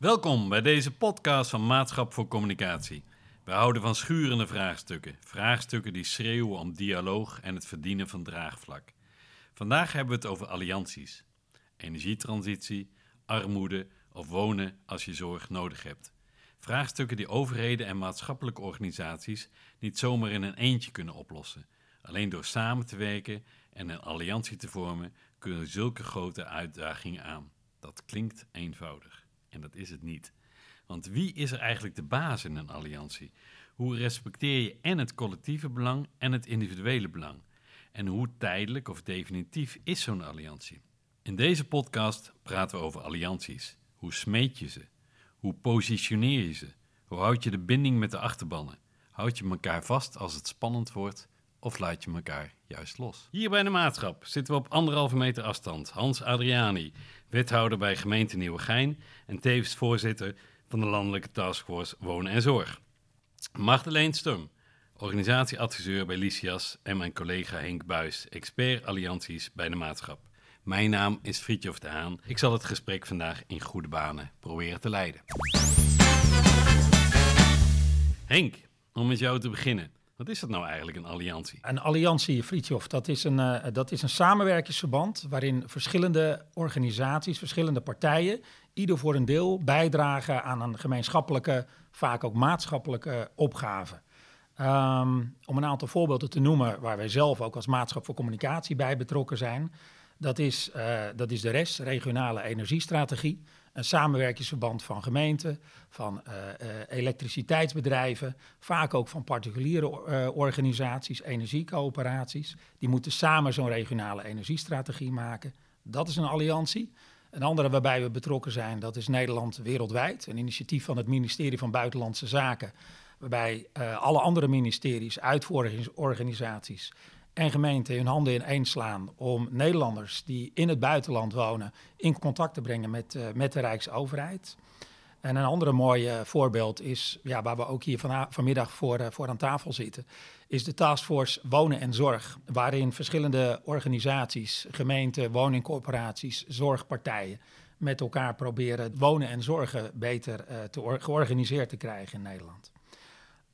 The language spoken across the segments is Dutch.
Welkom bij deze podcast van Maatschap voor Communicatie. We houden van schurende vraagstukken. Vraagstukken die schreeuwen om dialoog en het verdienen van draagvlak. Vandaag hebben we het over allianties. Energietransitie, armoede of wonen als je zorg nodig hebt. Vraagstukken die overheden en maatschappelijke organisaties niet zomaar in een eentje kunnen oplossen. Alleen door samen te werken en een alliantie te vormen kunnen zulke grote uitdagingen aan. Dat klinkt eenvoudig en dat is het niet. Want wie is er eigenlijk de baas in een alliantie? Hoe respecteer je en het collectieve belang en het individuele belang? En hoe tijdelijk of definitief is zo'n alliantie? In deze podcast praten we over allianties. Hoe smeet je ze? Hoe positioneer je ze? Hoe houd je de binding met de achterbannen? Houd je elkaar vast als het spannend wordt? Of laat je elkaar juist los? Hier bij de maatschap zitten we op anderhalve meter afstand. Hans Adriani, wethouder bij gemeente Nieuwegein en tevens voorzitter van de landelijke taskforce Wonen en Zorg. Magdalene Stum, organisatieadviseur bij Lysias en mijn collega Henk Buis, expert allianties bij de maatschap. Mijn naam is Friedjof de Haan. Ik zal het gesprek vandaag in goede banen proberen te leiden. Henk, om met jou te beginnen. Wat is dat nou eigenlijk, een alliantie? Een alliantie, Friedjof, dat is een, uh, dat is een samenwerkingsverband waarin verschillende organisaties, verschillende partijen, ieder voor een deel bijdragen aan een gemeenschappelijke, vaak ook maatschappelijke opgave. Um, om een aantal voorbeelden te noemen waar wij zelf ook als maatschap voor communicatie bij betrokken zijn. Dat is, uh, dat is de RES, Regionale Energiestrategie. Een samenwerkingsverband van gemeenten, van uh, uh, elektriciteitsbedrijven, vaak ook van particuliere organisaties, energiecoöperaties. Die moeten samen zo'n regionale energiestrategie maken. Dat is een alliantie. Een andere waarbij we betrokken zijn, dat is Nederland wereldwijd. Een initiatief van het ministerie van Buitenlandse Zaken, waarbij alle andere ministeries, uitvoeringsorganisaties en gemeenten hun handen in één slaan om Nederlanders die in het buitenland wonen in contact te brengen met, uh, met de Rijksoverheid. En een andere mooi voorbeeld is, ja, waar we ook hier van, vanmiddag voor, uh, voor aan tafel zitten, is de Taskforce Wonen en Zorg, waarin verschillende organisaties, gemeenten, woningcorporaties, zorgpartijen met elkaar proberen wonen en zorgen beter uh, te georganiseerd te krijgen in Nederland.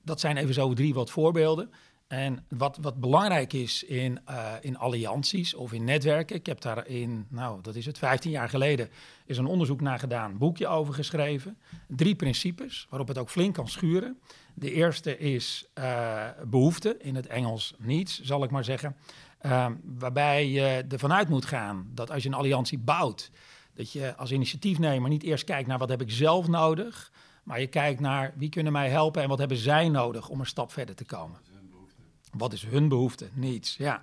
Dat zijn even zo drie wat voorbeelden. En wat, wat belangrijk is in, uh, in allianties of in netwerken, ik heb daar in, nou dat is het, 15 jaar geleden, is een onderzoek naar gedaan, een boekje over geschreven. Drie principes waarop het ook flink kan schuren. De eerste is uh, behoefte, in het Engels needs, zal ik maar zeggen. Uh, waarbij je ervan uit moet gaan dat als je een alliantie bouwt, dat je als initiatiefnemer niet eerst kijkt naar wat heb ik zelf nodig, maar je kijkt naar wie kunnen mij helpen en wat hebben zij nodig om een stap verder te komen. Wat is hun behoefte? Niets. Ja.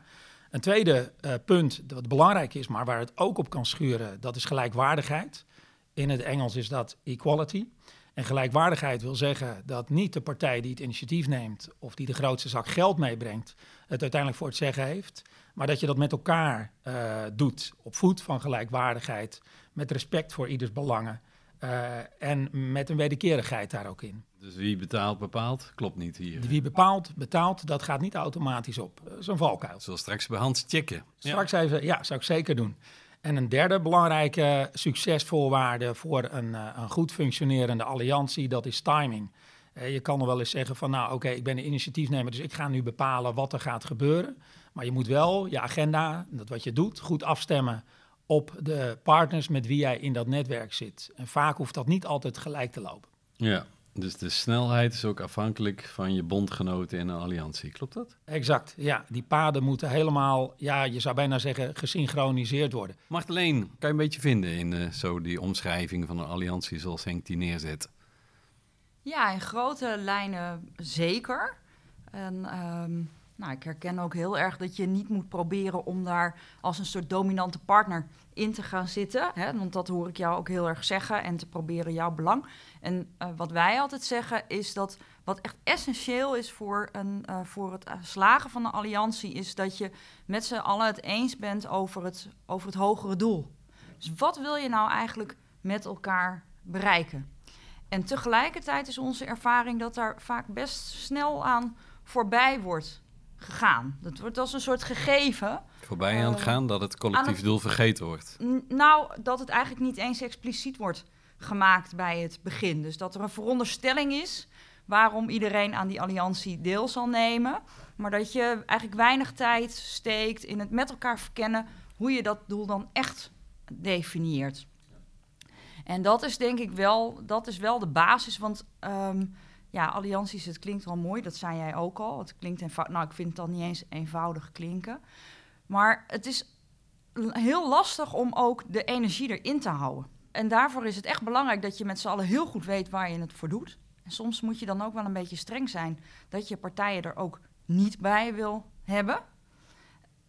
Een tweede uh, punt dat belangrijk is, maar waar het ook op kan schuren, dat is gelijkwaardigheid. In het Engels is dat equality. En gelijkwaardigheid wil zeggen dat niet de partij die het initiatief neemt of die de grootste zak geld meebrengt, het uiteindelijk voor het zeggen heeft, maar dat je dat met elkaar uh, doet op voet van gelijkwaardigheid, met respect voor ieders belangen uh, en met een wederkerigheid daar ook in. Dus wie betaalt, bepaalt? Klopt niet hier. Wie bepaalt, betaalt, dat gaat niet automatisch op. Dat is een valkuil. Zal straks bij Hans checken. Straks ja. even, ja, zou ik zeker doen. En een derde belangrijke succesvoorwaarde voor een, uh, een goed functionerende alliantie, dat is timing. Uh, je kan er wel eens zeggen van, nou oké, okay, ik ben een initiatiefnemer, dus ik ga nu bepalen wat er gaat gebeuren. Maar je moet wel je agenda, dat wat je doet, goed afstemmen op de partners met wie jij in dat netwerk zit. En vaak hoeft dat niet altijd gelijk te lopen. Ja, dus de snelheid is ook afhankelijk van je bondgenoten in een alliantie, klopt dat? Exact, ja. Die paden moeten helemaal, ja, je zou bijna zeggen, gesynchroniseerd worden. Magdalene, kan je een beetje vinden in uh, zo die omschrijving van een alliantie zoals Henk die neerzet? Ja, in grote lijnen zeker. En um, nou, ik herken ook heel erg dat je niet moet proberen om daar als een soort dominante partner in te gaan zitten. Hè? Want dat hoor ik jou ook heel erg zeggen en te proberen jouw belang. En uh, wat wij altijd zeggen is dat wat echt essentieel is voor, een, uh, voor het slagen van een alliantie, is dat je met z'n allen het eens bent over het, over het hogere doel. Dus wat wil je nou eigenlijk met elkaar bereiken? En tegelijkertijd is onze ervaring dat daar vaak best snel aan voorbij wordt gegaan. Dat wordt als een soort gegeven. Voorbij aan het gaan dat het collectief het, doel vergeten wordt. Nou, dat het eigenlijk niet eens expliciet wordt gemaakt bij het begin. Dus dat er een veronderstelling is waarom iedereen aan die alliantie deel zal nemen. Maar dat je eigenlijk weinig tijd steekt in het met elkaar verkennen hoe je dat doel dan echt definieert. En dat is denk ik wel, dat is wel de basis. Want um, ja, allianties, het klinkt wel mooi, dat zei jij ook al. Het klinkt eenvoudig. Nou, ik vind het dan niet eens eenvoudig klinken. Maar het is heel lastig om ook de energie erin te houden. En daarvoor is het echt belangrijk dat je met z'n allen heel goed weet waar je het voor doet. En soms moet je dan ook wel een beetje streng zijn dat je partijen er ook niet bij wil hebben.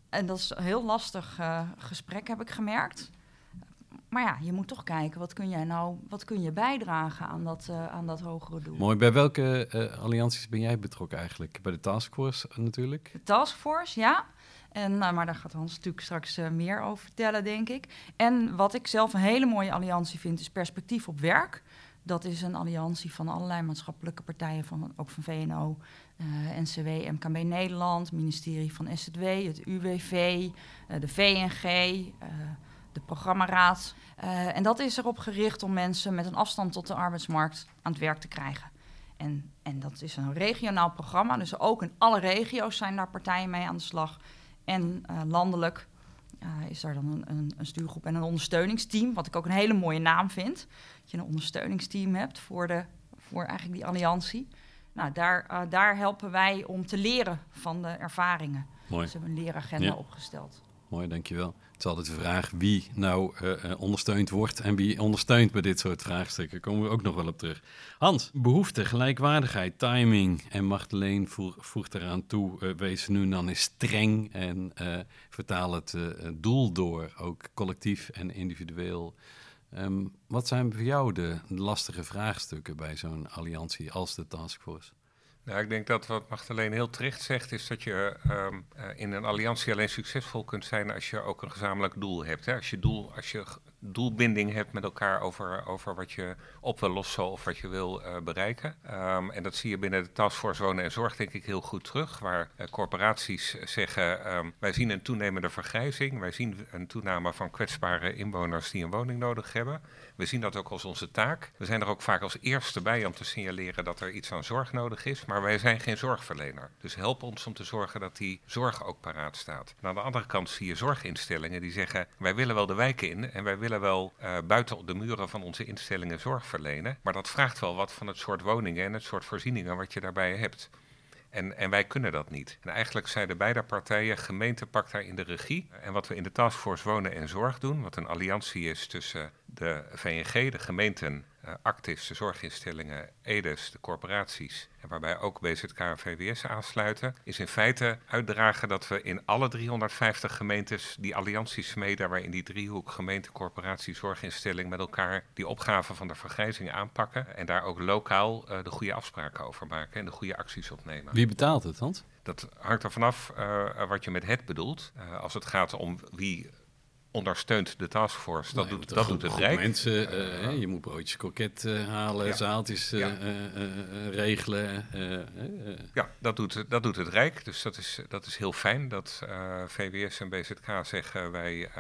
En dat is een heel lastig uh, gesprek, heb ik gemerkt. Maar ja, je moet toch kijken, wat kun jij nou, wat kun je bijdragen aan dat, uh, aan dat hogere doel? Mooi. Bij welke uh, allianties ben jij betrokken eigenlijk? Bij de taskforce natuurlijk? De taskforce, ja. En, nou, maar daar gaat Hans natuurlijk straks meer over vertellen, denk ik. En wat ik zelf een hele mooie alliantie vind, is Perspectief op Werk. Dat is een alliantie van allerlei maatschappelijke partijen, van, ook van VNO, uh, NCW, MKB Nederland, ministerie van SZW, het UWV, uh, de VNG, de programmaraad. en dat is erop gericht om mensen met een afstand tot de arbeidsmarkt aan het werk te krijgen. En, en dat is een regionaal programma, dus ook in alle regio's zijn daar partijen mee aan de slag. En uh, landelijk uh, is daar dan een, een, een, stuurgroep en een ondersteuningsteam, wat ik ook een hele mooie naam vind. Dat je een ondersteuningsteam hebt voor, de, voor eigenlijk die alliantie. Nou, daar, uh, daar helpen wij om te leren van de ervaringen. Mooi. Dus we hebben een leeragenda ja. opgesteld. Mooi, dankjewel. Is altijd de vraag wie nou uh, ondersteund wordt en wie ondersteunt bij dit soort vraagstukken. Daar komen we ook nog wel op terug. Hans, behoefte, gelijkwaardigheid, timing. En Marteleen voegt eraan toe, uh, wees nu dan eens streng en vertaal het doel door, ook collectief en individueel. Um, wat zijn voor jou de lastige vraagstukken bij zo'n alliantie als de taskforce? Nou, ik denk dat wat Magdalene heel terecht zegt, is dat je um, uh, in een alliantie alleen succesvol kunt zijn als je ook een gezamenlijk doel hebt. Hè? Als je doel, als je doelbinding hebt met elkaar over, over wat je op wil lossen of wat je wil uh, bereiken. Um, en dat zie je binnen de Taskforce Wonen en Zorg denk ik heel goed terug, waar uh, corporaties zeggen um, wij zien een toenemende vergrijzing, wij zien een toename van kwetsbare inwoners die een woning nodig hebben. We zien dat ook als onze taak. We zijn er ook vaak als eerste bij om te signaleren dat er iets aan zorg nodig is, maar wij zijn geen zorgverlener. Dus help ons om te zorgen dat die zorg ook paraat staat. Aan de andere kant zie je zorginstellingen die zeggen wij willen wel de wijken in en wij willen wel uh, buiten de muren van onze instellingen zorg verlenen. Maar dat vraagt wel wat van het soort woningen en het soort voorzieningen wat je daarbij hebt. En, en, wij kunnen dat niet. En eigenlijk zeiden beide partijen, gemeente pakt daar in de regie. En wat we in de Taskforce Wonen en Zorg doen, wat een alliantie is tussen de VNG, de gemeenten, uh, Actis, de zorginstellingen, EDES, de corporaties, en waarbij ook BZK en VWS aansluiten, is in feite uitdragen dat we in alle 350 gemeentes die allianties smeden, waarin die driehoek gemeente, corporatie, zorginstelling met elkaar die opgave van de vergrijzing aanpakken en daar ook lokaal uh, de goede afspraken over maken en de goede acties opnemen. Wie betaalt het, Hans? Dat hangt er vanaf uh, wat je met het bedoelt. Als het gaat om wie ondersteunt de taskforce. Dat, nee, doet, dat doet het Rijk. Mensen, uh, uh, je moet broodjes kroket uh, halen, ja. zaaltjes ja. regelen. ja, dat doet, dat doet het Rijk. Dus dat is, dat is heel fijn dat VWS en BZK zeggen... Wij,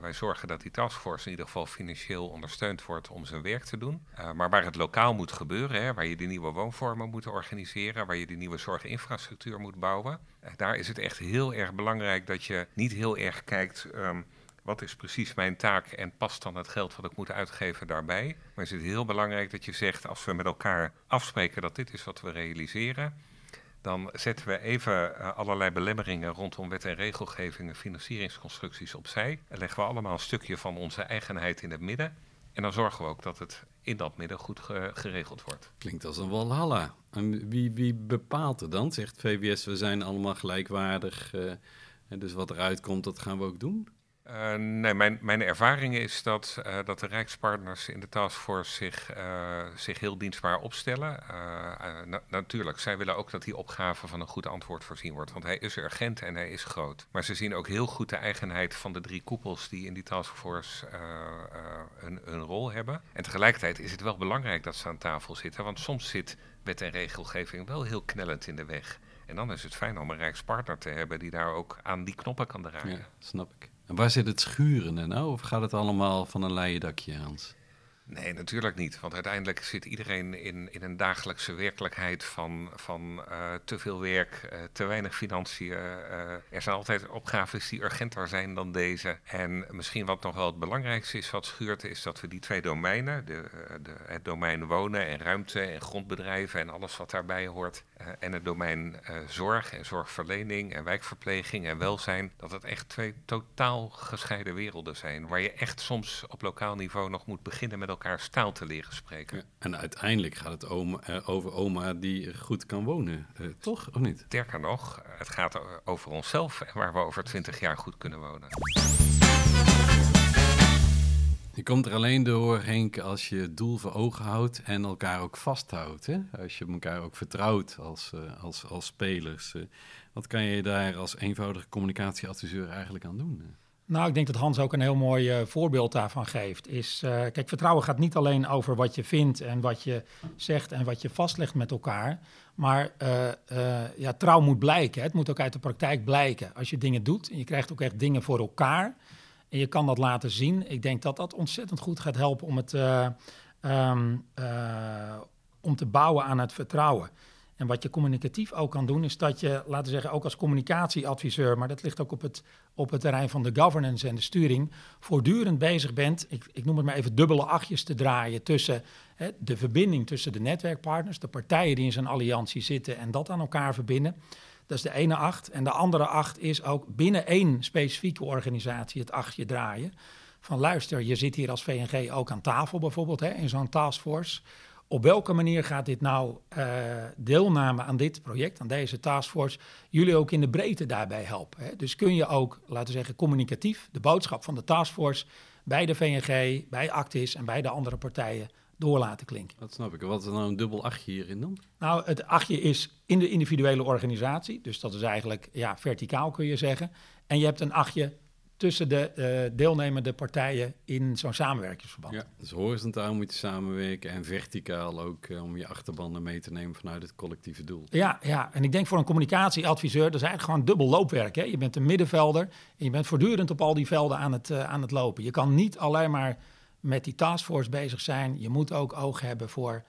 wij zorgen dat die taskforce in ieder geval financieel ondersteund wordt... om zijn werk te doen. maar waar het lokaal moet gebeuren, hè, waar je de nieuwe woonvormen moet organiseren... waar je de nieuwe zorginfrastructuur moet bouwen... daar is het echt heel erg belangrijk dat je niet heel erg kijkt... Um, wat is precies mijn taak en past dan het geld wat ik moet uitgeven daarbij? Maar is het heel belangrijk dat je zegt, als we met elkaar afspreken dat dit is wat we realiseren, dan zetten we even uh, allerlei belemmeringen rondom wet en regelgeving en financieringsconstructies opzij. En leggen we allemaal een stukje van onze eigenheid in het midden. En dan zorgen we ook dat het in dat midden goed ge geregeld wordt. Klinkt als een walhalla. En wie, wie bepaalt het dan? Zegt VWS, we zijn allemaal gelijkwaardig. Uh, dus wat eruit komt, dat gaan we ook doen? Uh, nee, mijn, mijn ervaring is dat, uh, dat de Rijkspartners in de taskforce zich, uh, zich heel dienstbaar opstellen. Na natuurlijk, zij willen ook dat die opgave van een goed antwoord voorzien wordt, want hij is urgent en hij is groot. Maar ze zien ook heel goed de eigenheid van de drie koepels die in die taskforce een, een rol hebben. En tegelijkertijd is het wel belangrijk dat ze aan tafel zitten, want soms zit wet en regelgeving wel heel knellend in de weg. En dan is het fijn om een Rijkspartner te hebben die daar ook aan die knoppen kan draaien. Ja, snap ik. En waar zit het schuren nou? Of gaat het allemaal van een leien dakje, Hans? Nee, natuurlijk niet. Want uiteindelijk zit iedereen in, in een dagelijkse werkelijkheid van, van uh, te veel werk, uh, te weinig financiën. Uh, er zijn altijd opgaves die urgenter zijn dan deze. En misschien wat nog wel het belangrijkste is wat schuurt, is dat we die twee domeinen, de, de, het domein wonen en ruimte en grondbedrijven en alles wat daarbij hoort, en het domein zorg en zorgverlening en wijkverpleging en welzijn, dat het echt twee totaal gescheiden werelden zijn. Waar je echt soms op lokaal niveau nog moet beginnen met elkaar taal te leren spreken. en uiteindelijk gaat het oma, uh, over oma die goed kan wonen, uh, toch? Of niet? Sterker nog, het gaat over onszelf en waar we over twintig jaar goed kunnen wonen. Je komt er alleen door, Henk, als je het doel voor ogen houdt en elkaar ook vasthoudt. Hè? Als je elkaar ook vertrouwt als, uh, als, als spelers. wat kan je daar als eenvoudige communicatieadviseur eigenlijk aan doen? Nou, ik denk dat Hans ook een heel mooi uh, voorbeeld daarvan geeft. Is, uh, kijk, vertrouwen gaat niet alleen over wat je vindt en wat je zegt en wat je vastlegt met elkaar. Maar uh, ja, trouw moet blijken. Het moet ook uit de praktijk blijken. Als je dingen doet en je krijgt ook echt dingen voor elkaar en je kan dat laten zien. Ik denk dat dat ontzettend goed gaat helpen om, het, um, om te bouwen aan het vertrouwen. En wat je communicatief ook kan doen, is dat je, laten we zeggen, ook als communicatieadviseur, maar dat ligt ook op het, op het terrein van de governance en de sturing, voortdurend bezig bent, ik, ik noem het maar even dubbele achtjes te draaien tussen hè, de verbinding tussen de netwerkpartners, de partijen die in zo'n alliantie zitten en dat aan elkaar verbinden. Dat is de ene acht. En de andere acht is ook binnen één specifieke organisatie het achtje draaien. Van luister, je zit hier als VNG ook aan tafel bijvoorbeeld, hè, in zo'n taskforce op welke manier gaat dit nou uh, deelname aan dit project, aan deze taskforce, jullie ook in de breedte daarbij helpen? Hè? Dus kun je ook, laten we zeggen, communicatief de boodschap van de taskforce bij de VNG, bij Actis en bij de andere partijen door laten klinken. Dat snap ik. Wat is nou een dubbel achtje hierin dan? Nou, het achtje is in de individuele organisatie, dus dat is eigenlijk ja, verticaal kun je zeggen. En je hebt een achtje tussen de uh, deelnemende partijen in zo'n samenwerkingsverband. Ja, dus horizontaal moet je samenwerken en verticaal ook uh, om je achterbanden mee te nemen vanuit het collectieve doel. Ja, ja, en ik denk voor een communicatieadviseur, dat is eigenlijk gewoon dubbel loopwerk. Hè? Je bent een middenvelder en je bent voortdurend op al die velden aan het, uh, aan het lopen. Je kan niet alleen maar met die taskforce bezig zijn. Je moet ook oog hebben voor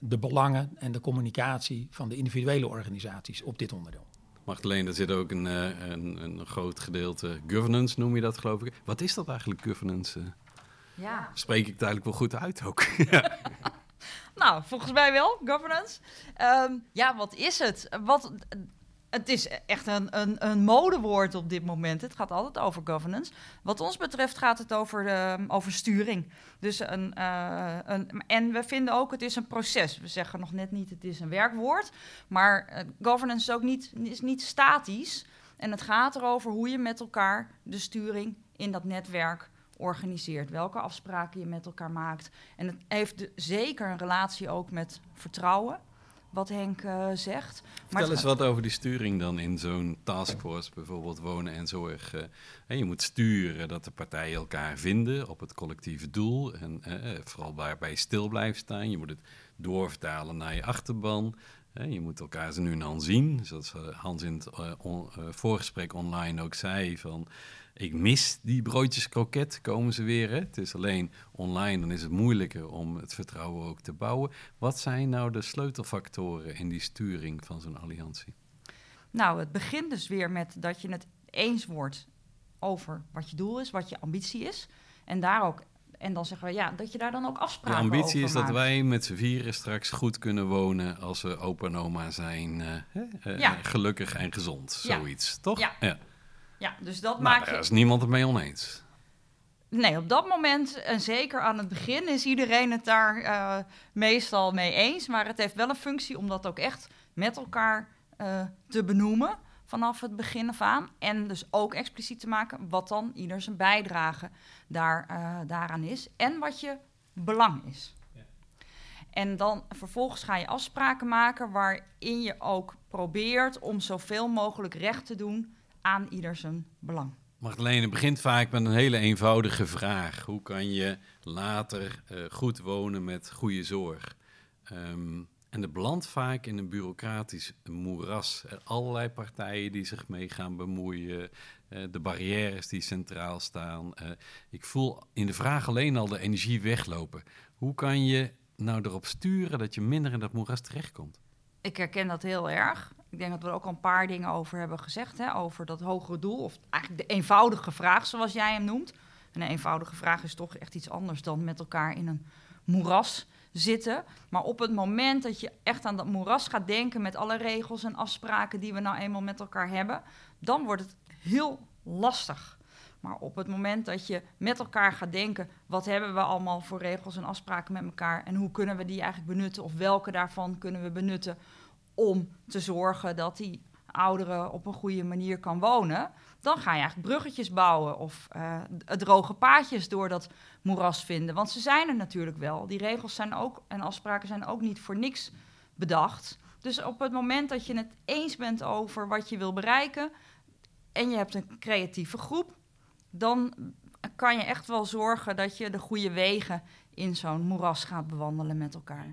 de belangen en de communicatie van de individuele organisaties op dit onderdeel. Magdalene, er zit ook een, uh, een, een, groot gedeelte governance, noem je dat geloof ik. Wat is dat eigenlijk, governance? Ja. Spreek ik het eigenlijk wel goed uit ook? nou, volgens mij wel, governance. Um, ja, wat is het? Wat, het is echt een, een, een modewoord op dit moment. Het gaat altijd over governance. Wat ons betreft gaat het over, uh, over sturing. Dus een, uh, een, en we vinden ook, het is een proces. We zeggen nog net niet, het is een werkwoord. Maar uh, governance is ook niet, is niet statisch. En het gaat erover hoe je met elkaar de sturing in dat netwerk organiseert. Welke afspraken je met elkaar maakt. En het heeft zeker een relatie ook met vertrouwen wat Henk uh, zegt. Vertel eens wat over die sturing dan in zo'n taskforce, bijvoorbeeld wonen en zorg. Uh, en je moet sturen dat de partijen elkaar vinden op het collectieve doel. En uh, vooral waarbij je stil blijft staan. Je moet het doorvertalen naar je achterban. je moet elkaar ze nu en dan zien. Zoals Hans in het on, voorgesprek online ook zei. Van, ik mis die broodjes kroket, komen ze weer. Hè? Het is alleen online, dan is het moeilijker om het vertrouwen ook te bouwen. Wat zijn nou de sleutelfactoren in die sturing van zo'n alliantie? Nou, het begint dus weer met dat je het eens wordt over wat je doel is, wat je ambitie is. En daar ook en dan zeggen we ja, dat je daar dan ook afspraken over De ambitie is maakt. dat wij met z'n vieren straks goed kunnen wonen als we opa en oma zijn. Uh, uh, ja. Gelukkig en gezond, zoiets, toch? Ja. ja. Ja, dus dat nou, maak daar je... is niemand het mee oneens. Nee, op dat moment, en zeker aan het begin, is iedereen het daar uh, meestal mee eens. Maar het heeft wel een functie om dat ook echt met elkaar uh, te benoemen vanaf het begin af aan. En dus ook expliciet te maken wat dan ieder zijn bijdrage daar, uh, daaraan is. En wat je belang is. Ja. En dan vervolgens ga je afspraken maken waarin je ook probeert om zoveel mogelijk recht te doen aan ieder zijn belang. Magdalene begint vaak met een hele eenvoudige vraag. Hoe kan je later uh, goed wonen met goede zorg? Um, En het belandt vaak in een bureaucratisch moeras. Er allerlei partijen die zich mee gaan bemoeien. eh, de barrières die centraal staan. Eh, ik voel in de vraag alleen al de energie weglopen. Hoe kan je nou erop sturen dat je minder in dat moeras terechtkomt? Ik herken dat heel erg. Ik denk dat we er ook al een paar dingen over hebben gezegd. Hè, over dat hogere doel. Of eigenlijk de eenvoudige vraag, zoals jij hem noemt. Een eenvoudige vraag is toch echt iets anders dan met elkaar in een moeras zitten. Maar op het moment dat je echt aan dat moeras gaat denken met alle regels en afspraken die we nou eenmaal met elkaar hebben, dan wordt het heel lastig. Maar op het moment dat je met elkaar gaat denken, wat hebben we allemaal voor regels en afspraken met elkaar en hoe kunnen we die eigenlijk benutten of welke daarvan kunnen we benutten om te zorgen dat die ouderen op een goede manier kan wonen, dan ga je eigenlijk bruggetjes bouwen of uh, droge paadjes door dat moeras vinden. Want ze zijn er natuurlijk wel. Die regels zijn ook en afspraken zijn ook niet voor niks bedacht. Dus op het moment dat je het eens bent over wat je wil bereiken en je hebt een creatieve groep, dan kan je echt wel zorgen dat je de goede wegen in zo'n moeras gaat bewandelen met elkaar.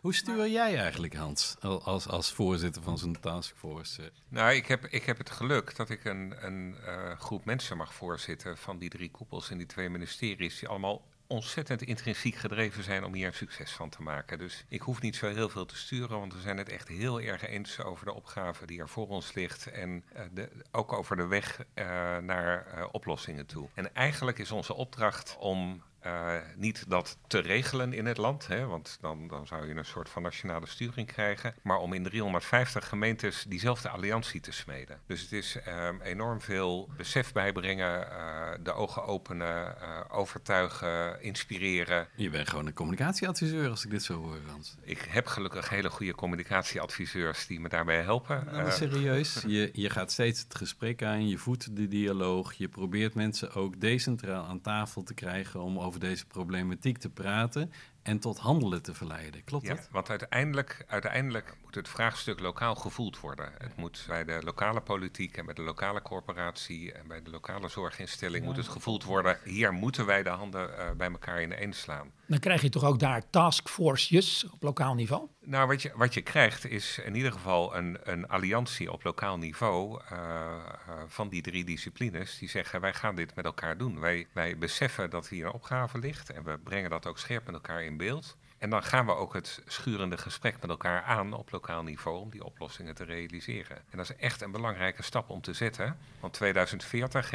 Hoe stuur jij eigenlijk, Hans, als, als voorzitter van zo'n taskforce? Nou, ik heb, ik heb het geluk dat ik een, een uh, groep mensen mag voorzitten van die drie koepels in die twee ministeries, die allemaal ontzettend intrinsiek gedreven zijn om hier een succes van te maken. Dus ik hoef niet zo heel veel te sturen, want we zijn het echt heel erg eens over de opgave die er voor ons ligt en uh, de, ook over de weg uh, naar uh, oplossingen toe. En eigenlijk is onze opdracht om uh, niet dat te regelen in het land, hè, want dan, dan zou je een soort van nationale sturing krijgen, maar om in 350 gemeentes diezelfde alliantie te smeden. Dus het is um, enorm veel besef bijbrengen, uh, de ogen openen, uh, overtuigen, inspireren. Je bent gewoon een communicatieadviseur als ik dit zo hoor, Hans. Ik heb gelukkig hele goede communicatieadviseurs die me daarbij helpen. Nou, serieus, je, je gaat steeds het gesprek aan, je voedt de dialoog, je probeert mensen ook decentraal aan tafel te krijgen om over over deze problematiek te praten en tot handelen te verleiden. Klopt ja, dat? Want uiteindelijk, uiteindelijk moet het vraagstuk lokaal gevoeld worden. Het moet bij de lokale politiek en bij de lokale corporatie en bij de lokale zorginstelling ja. moet het gevoeld worden. Hier moeten wij de handen uh, bij elkaar in één slaan. Dan krijg je toch ook daar taskforces op lokaal niveau? Nou, wat je, wat je krijgt is in ieder geval een, een alliantie op lokaal niveau uh, uh, van die drie disciplines die zeggen wij gaan dit met elkaar doen. Wij, wij beseffen dat hier een opgave ligt en we brengen dat ook scherp met elkaar in beeld. En dan gaan we ook het schurende gesprek met elkaar aan op lokaal niveau om die oplossingen te realiseren. En dat is echt een belangrijke stap om te zetten. Want 2040,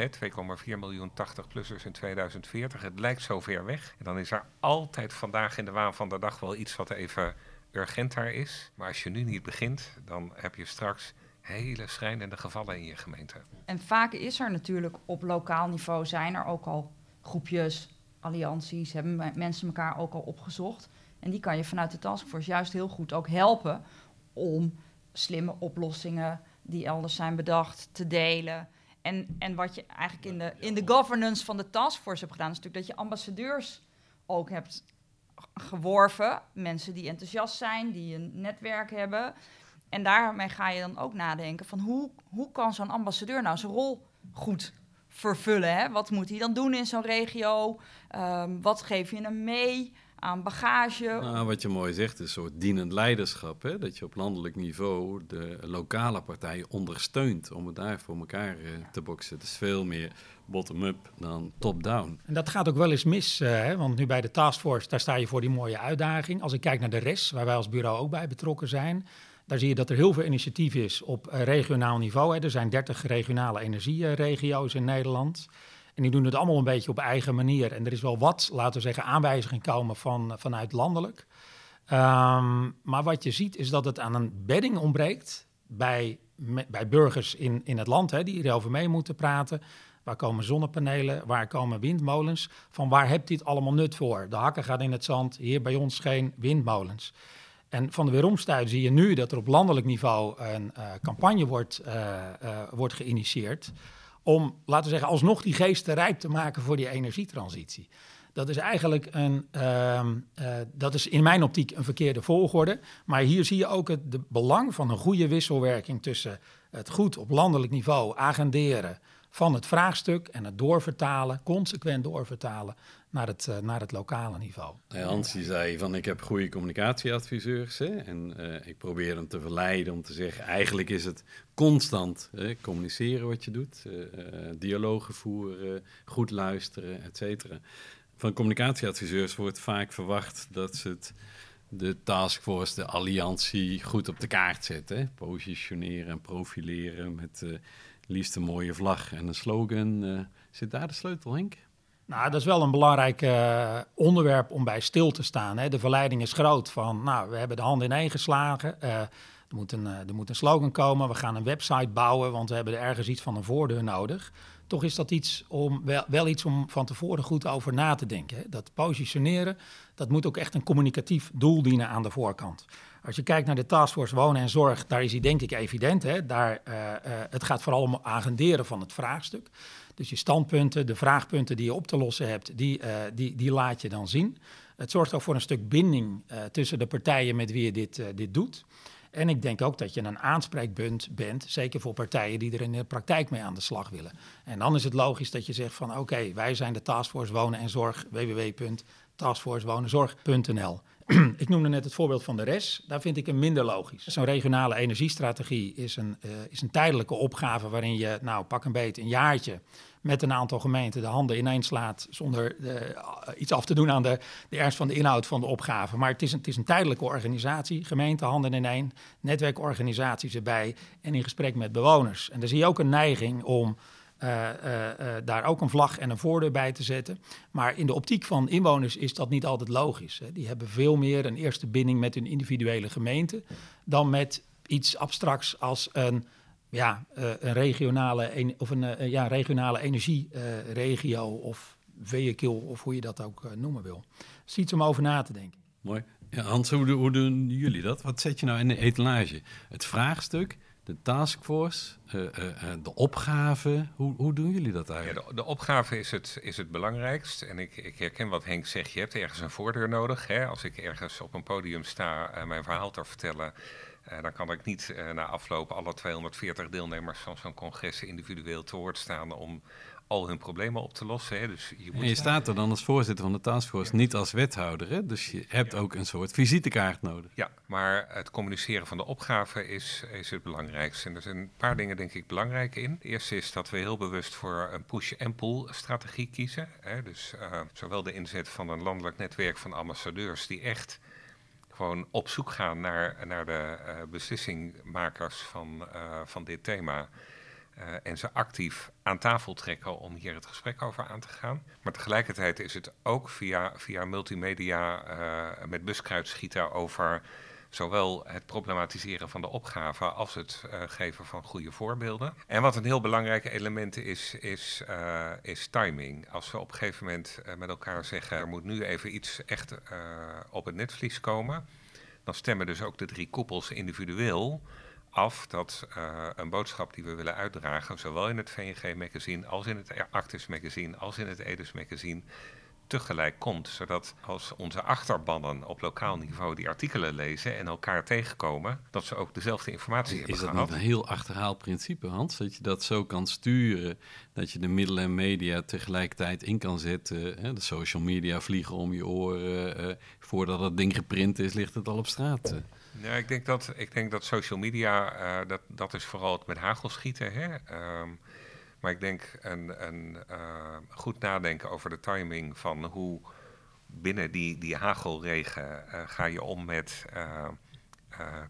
2,4 miljoen 80-plussers in 2040, het lijkt zo ver weg. En dan is er altijd vandaag in de waan van de dag wel iets wat even urgenter is. Maar als je nu niet begint, dan heb je straks hele schrijnende gevallen in je gemeente. En vaak is er natuurlijk op lokaal niveau zijn er ook al groepjes, allianties, hebben mensen elkaar ook al opgezocht. En die kan je vanuit de taskforce juist heel goed ook helpen om slimme oplossingen die elders zijn bedacht te delen. En, en wat je eigenlijk in de, in de governance van de taskforce hebt gedaan, is natuurlijk dat je ambassadeurs ook hebt geworven. Mensen die enthousiast zijn, die een netwerk hebben. En daarmee ga je dan ook nadenken van hoe, hoe kan zo'n ambassadeur nou zijn rol goed vervullen? Hè? Wat moet hij dan doen in zo'n regio? Um, wat geef je hem mee? Aan bagage. Nou, wat je mooi zegt, is een soort dienend leiderschap. Hè? Dat je op landelijk niveau de lokale partijen ondersteunt om het daar voor elkaar uh, te boksen. Het is veel meer bottom-up dan top-down. En dat gaat ook wel eens mis, uh, hè? want nu bij de taskforce, daar sta je voor die mooie uitdaging. Als ik kijk naar de rest, waar wij als bureau ook bij betrokken zijn, daar zie je dat er heel veel initiatief is op uh, regionaal niveau. Hè. Er zijn 30 regionale energieregio's in Nederland. En die doen het allemaal een beetje op eigen manier. En er is wel wat, laten we zeggen, aanwijzingen komen van, vanuit landelijk. Um, maar wat je ziet is dat het aan een bedding ontbreekt bij, bij burgers in, in het land, hè, die hierover mee moeten praten. Waar komen zonnepanelen? Waar komen windmolens? Van waar hebt dit allemaal nut voor? De hakken gaat in het zand, hier bij ons geen windmolens. En van de weeromstuit zie je nu dat er op landelijk niveau een uh, campagne wordt, uh, uh, wordt geïnitieerd om, laten we zeggen, alsnog die geesten rijp te maken voor die energietransitie. Dat is eigenlijk een, uh, uh, dat is in mijn optiek een verkeerde volgorde. Maar hier zie je ook het belang van een goede wisselwerking tussen het goed op landelijk niveau agenderen van het vraagstuk en het doorvertalen, consequent doorvertalen naar het, uh, naar het lokale niveau. Hans die zei van ik heb goede communicatieadviseurs hè, en uh, ik probeer hem te verleiden om te zeggen eigenlijk is het constant hè, communiceren wat je doet, uh, dialogen voeren, goed luisteren, et cetera. Van communicatieadviseurs wordt vaak verwacht dat ze het de taskforce, de alliantie goed op de kaart zetten. Positioneren en profileren met liefst een mooie vlag en een slogan. Uh, zit daar de sleutel, Henk? Nou, dat is wel een belangrijk uh, onderwerp om bij stil te staan. Hè. De verleiding is groot van, nou, we hebben de handen ineen geslagen. er, moet een, er moet een slogan komen, we gaan een website bouwen, want we hebben er ergens iets van een voordeur nodig toch is dat iets om, wel, wel iets om van tevoren goed over na te denken. Hè. Dat positioneren, dat moet ook echt een communicatief doel dienen aan de voorkant. Als je kijkt naar de taskforce wonen en zorg, daar is hij denk ik evident. Hè. Daar, uh, uh, het gaat vooral om agenderen van het vraagstuk. Dus je standpunten, de vraagpunten die je op te lossen hebt, die, uh, die, die laat je dan zien. Het zorgt ook voor een stuk binding tussen de partijen met wie je dit, dit doet. En ik denk ook dat je een aanspreekpunt bent, zeker voor partijen die er in de praktijk mee aan de slag willen. En dan is het logisch dat je zegt van oké, wij zijn de Taskforce Wonen en Zorg, www.taskforcewonenzorg.nl. ik noemde net het voorbeeld van de RES. Daar vind ik hem minder logisch. Zo'n regionale energiestrategie is een, uh, is een tijdelijke opgave waarin je, nou pak een beet, een jaartje met een aantal gemeenten de handen ineens slaat zonder uh, iets af te doen aan de, de ernst van de inhoud van de opgave. Maar het is een, het is een tijdelijke organisatie, gemeente handen ineen, netwerkorganisaties erbij en in gesprek met bewoners. En daar zie je ook een neiging om daar ook een vlag en een voordeur bij te zetten. Maar in de optiek van inwoners is dat niet altijd logisch. Hè. Die hebben veel meer een eerste binding met hun individuele gemeente dan met iets abstracts als een, ja, een regionale, of een ja, regionale energieregio of vehicle of hoe je dat ook noemen wil. Dat is iets om over na te denken. Mooi. Ja, Hans, hoe, hoe doen jullie dat? Wat zet je nou in de etalage? Het vraagstuk de taskforce, uh, uh, de opgave. Hoe, hoe doen jullie dat eigenlijk? Ja, de, de, opgave is het, is het belangrijkst. En ik, ik herken wat Henk zegt. Je hebt ergens een voordeur nodig. Hè? Als ik ergens op een podium sta mijn verhaal te vertellen... dan kan ik niet na afloop alle 240 deelnemers van zo'n congres individueel te woord staan... om al hun problemen op te lossen. Hè. Dus je, moet en je staat er dan als voorzitter van de taskforce, ja. niet als wethouder. Hè? Dus je hebt ja. ook een soort visitekaart nodig. Ja, maar het communiceren van de opgave is, is het belangrijkste. En er zijn een paar dingen denk ik belangrijk in. Het eerste is dat we heel bewust voor een push-and-pull strategie kiezen. Hè. Dus uh, zowel de inzet van een landelijk netwerk van ambassadeurs die echt gewoon op zoek gaan naar, naar de uh, beslissingmakers van, uh, van dit thema. Uh, en ze actief aan tafel trekken om hier het gesprek over aan te gaan. Maar tegelijkertijd is het ook via, via multimedia uh, met buskruid schieten over zowel het problematiseren van de opgave als het uh, geven van goede voorbeelden. En wat een heel belangrijk element is, is, is timing. Als we op een gegeven moment met elkaar zeggen, er moet nu even iets echt op het netvlies komen, dan stemmen dus ook de drie koepels individueel af dat uh, een boodschap die we willen uitdragen, zowel in het VNG-magazine als in het Actus-magazine als in het Edus-magazine, tegelijk komt. Zodat als onze achterbannen op lokaal niveau die artikelen lezen en elkaar tegenkomen, dat ze ook dezelfde informatie is hebben Is dat gehad. niet een heel achterhaald principe, Hans? Dat je dat zo kan sturen, dat je de middelen en media tegelijkertijd in kan zetten. Hè? De social media vliegen om je oren. Uh, voordat het ding geprint is, ligt het al op straat. Ja, ik denk dat, ik denk dat social media, uh, dat, dat is vooral het met hagel schieten. Hè? Um, maar ik denk een, een uh, goed nadenken over de timing van hoe binnen die, die hagelregen uh, ga je om met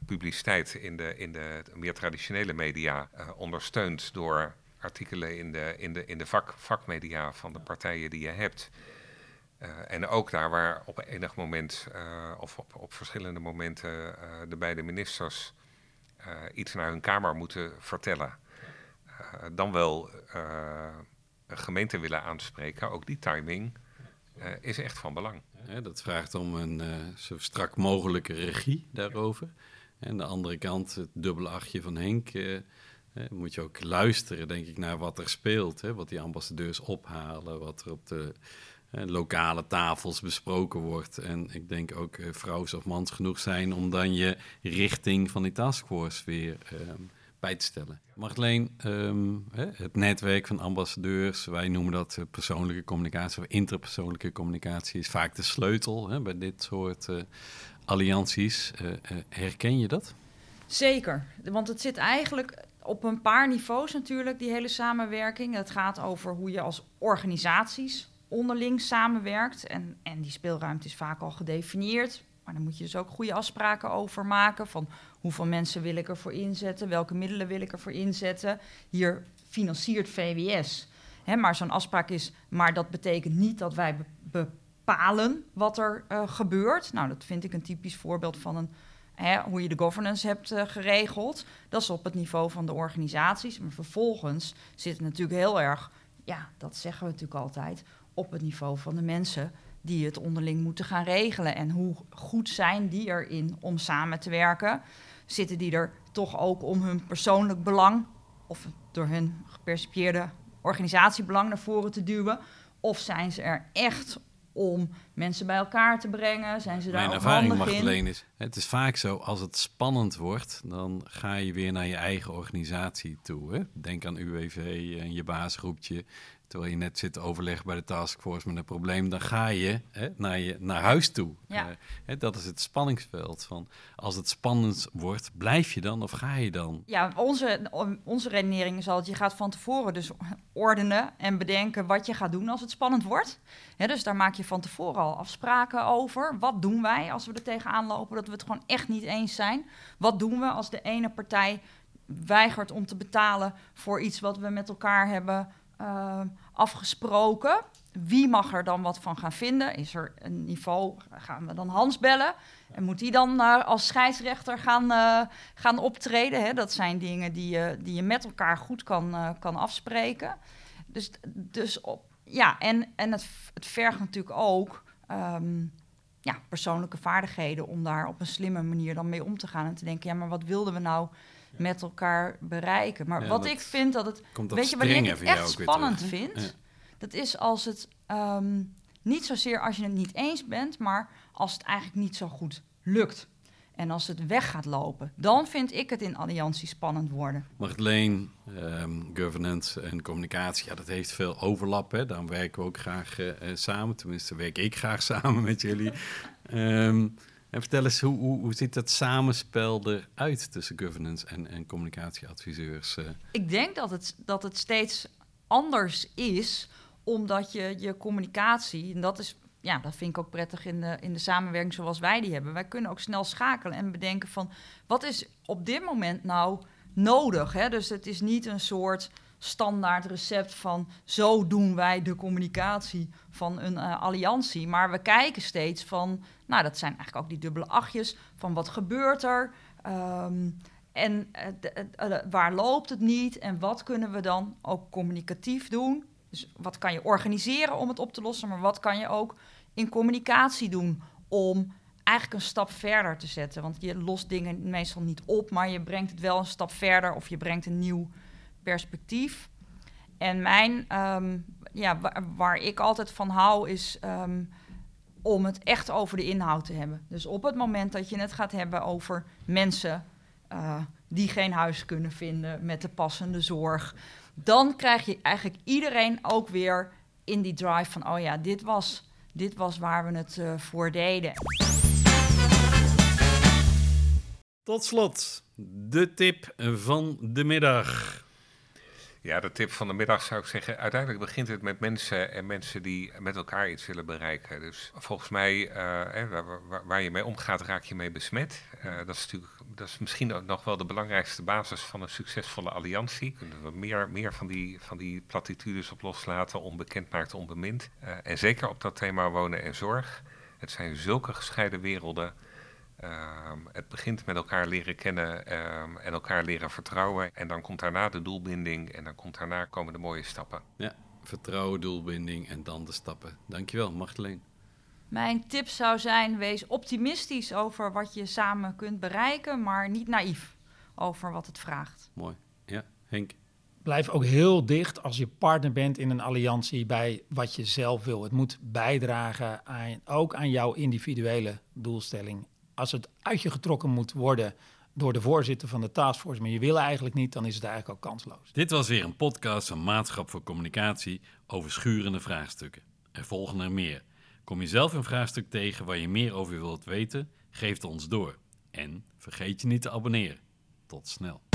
publiciteit in de, in de meer traditionele media, ondersteund door artikelen in de, in de, in de vak, vakmedia van de partijen die je hebt. Uh, en ook daar waar op enig moment uh, of op, op, verschillende momenten uh, de beide ministers iets naar hun Kamer moeten vertellen. dan wel gemeente willen aanspreken. Ook die timing is echt van belang. Dat vraagt om een zo strak mogelijke regie daarover. En de andere kant, het dubbele achtje van Henk. moet je ook luisteren, denk ik, naar wat er speelt. Hè? Wat die ambassadeurs ophalen, wat er op de lokale tafels besproken wordt. En ik denk ook uh, vrouws of mans genoeg zijn om dan je richting van die taskforce weer uh, bij te stellen. Marleen, ehm, het netwerk van ambassadeurs, wij noemen dat eh, persoonlijke communicatie of interpersoonlijke communicatie, is vaak de sleutel hè, bij dit soort allianties. herken je dat? Zeker, want het zit eigenlijk op een paar niveaus natuurlijk, die hele samenwerking. Het gaat over hoe je als organisaties onderling samenwerkt. En, en die speelruimte is vaak al gedefinieerd. Maar dan moet je dus ook goede afspraken over maken. Van hoeveel mensen wil ik ervoor inzetten? Welke middelen wil ik ervoor inzetten? Hier financiert VWS. Hè, maar zo'n afspraak is, maar dat betekent niet dat wij bepalen wat er uh, gebeurt. Nou, dat vind ik een typisch voorbeeld van een Hè, hoe je de governance hebt uh, geregeld. Dat is op het niveau van de organisaties. Maar vervolgens zit het natuurlijk heel erg, ja, dat zeggen we natuurlijk altijd, op het niveau van de mensen die het onderling moeten gaan regelen. En hoe goed zijn die erin om samen te werken? Zitten die er toch ook om hun persoonlijk belang of door hun gepercipieerde organisatiebelang naar voren te duwen? Of zijn ze er echt om mensen bij elkaar te brengen? Zijn ze daar Mijn ervaring mag alleen is, het is vaak zo, als het spannend wordt, dan ga je weer naar je eigen organisatie toe. Hè? Denk aan UWV en je baasgroepje terwijl je net zit te overleggen bij de taskforce met een probleem, dan ga je hè, naar, je, naar huis toe. Ja. Uh, hè, dat is het spanningsveld. Van als het spannend wordt, blijf je dan of ga je dan? Ja, onze, onze redenering is altijd, je gaat van tevoren dus ordenen en bedenken wat je gaat doen als het spannend wordt. dus daar maak je van tevoren al afspraken over. Wat doen wij als we er tegenaan lopen dat we het gewoon echt niet eens zijn? Wat doen we als de ene partij weigert om te betalen voor iets wat we met elkaar hebben uh, afgesproken. Wie mag er dan wat van gaan vinden? Is er een niveau? Gaan we dan Hans bellen? En moet die dan uh, als scheidsrechter gaan, uh, gaan optreden? Hè? Dat zijn dingen die je, die je met elkaar goed kan, kan afspreken. Dus, dus op, ja, en, en het, het vergt natuurlijk ook um, ja, persoonlijke vaardigheden om daar op een slimme manier dan mee om te gaan. En te denken, ja, maar wat wilden we nou met elkaar bereiken. Maar wat ik vind dat het. weet je, wanneer ik het echt spannend vind, dat is als het ehm, niet zozeer als je het niet eens bent, maar als het eigenlijk niet zo goed lukt. En als het weg gaat lopen, dan vind ik het in alliantie spannend worden. Marleen, um, governance en communicatie, ja, dat heeft veel overlap. Hè? Daarom werken we ook graag uh, samen. Tenminste, werk ik graag samen met jullie. Um, en vertel eens, hoe, hoe, ziet dat samenspel eruit tussen governance en, en communicatieadviseurs? Eh? Ik denk dat het, dat het steeds anders is, omdat je je communicatie, en dat is ja, dat vind ik ook prettig in de, in de samenwerking zoals wij die hebben. Wij kunnen ook snel schakelen en bedenken van wat is op dit moment nou nodig. Hè? Dus het is niet een soort standaard recept van zo doen wij de communicatie van een uh, alliantie. Maar we kijken steeds van, nou dat zijn eigenlijk ook die dubbele achtjes, van wat gebeurt er um, en uh, waar loopt het niet en wat kunnen we dan ook communicatief doen. Dus wat kan je organiseren om het op te lossen, maar wat kan je ook in communicatie doen om eigenlijk een stap verder te zetten. Want je lost dingen meestal niet op, maar je brengt het wel een stap verder of je brengt een nieuw perspectief. En mijn, ehm, ja, waar, ik altijd van hou, is um, om het echt over de inhoud te hebben. Dus op het moment dat je het gaat hebben over mensen uh, die geen huis kunnen vinden met de passende zorg, dan krijg je eigenlijk iedereen ook weer in die drive van, oh ja, dit was, dit was waar we het uh, voor deden. Tot slot, de tip van de middag. Ja, de tip van de middag zou ik zeggen. Uiteindelijk begint het met mensen en mensen die met elkaar iets willen bereiken. Dus volgens mij, uh, waar, waar, je mee omgaat, raak je mee besmet. Uh, dat is natuurlijk, dat is misschien ook nog wel de belangrijkste basis van een succesvolle alliantie. Kunnen we meer, meer van, die, van die platitudes op loslaten, onbekend maakt onbemind. Uh, en zeker op dat thema wonen en zorg. Het zijn zulke gescheiden werelden. Ehm, het begint met elkaar leren kennen ehm, en elkaar leren vertrouwen. En dan komt daarna de doelbinding en dan komt daarna komen de mooie stappen. Ja, vertrouwen, doelbinding en dan de stappen. Dankjewel, Magdalene. Mijn tip zou zijn: wees optimistisch over wat je samen kunt bereiken, maar niet naïef over wat het vraagt. Mooi. Ja, Henk. Blijf ook heel dicht als je partner bent in een alliantie bij wat je zelf wil. Het moet bijdragen aan, ook aan jouw individuele doelstelling als het uit je getrokken moet worden door de voorzitter van de taskforce, maar je wil eigenlijk niet, dan is het eigenlijk ook kansloos. Dit was weer een podcast van Maatschap voor Communicatie over schurende vraagstukken. Er volgen er meer. Kom je zelf een vraagstuk tegen waar je meer over wilt weten? Geef het ons door. En vergeet je niet te abonneren. Tot snel.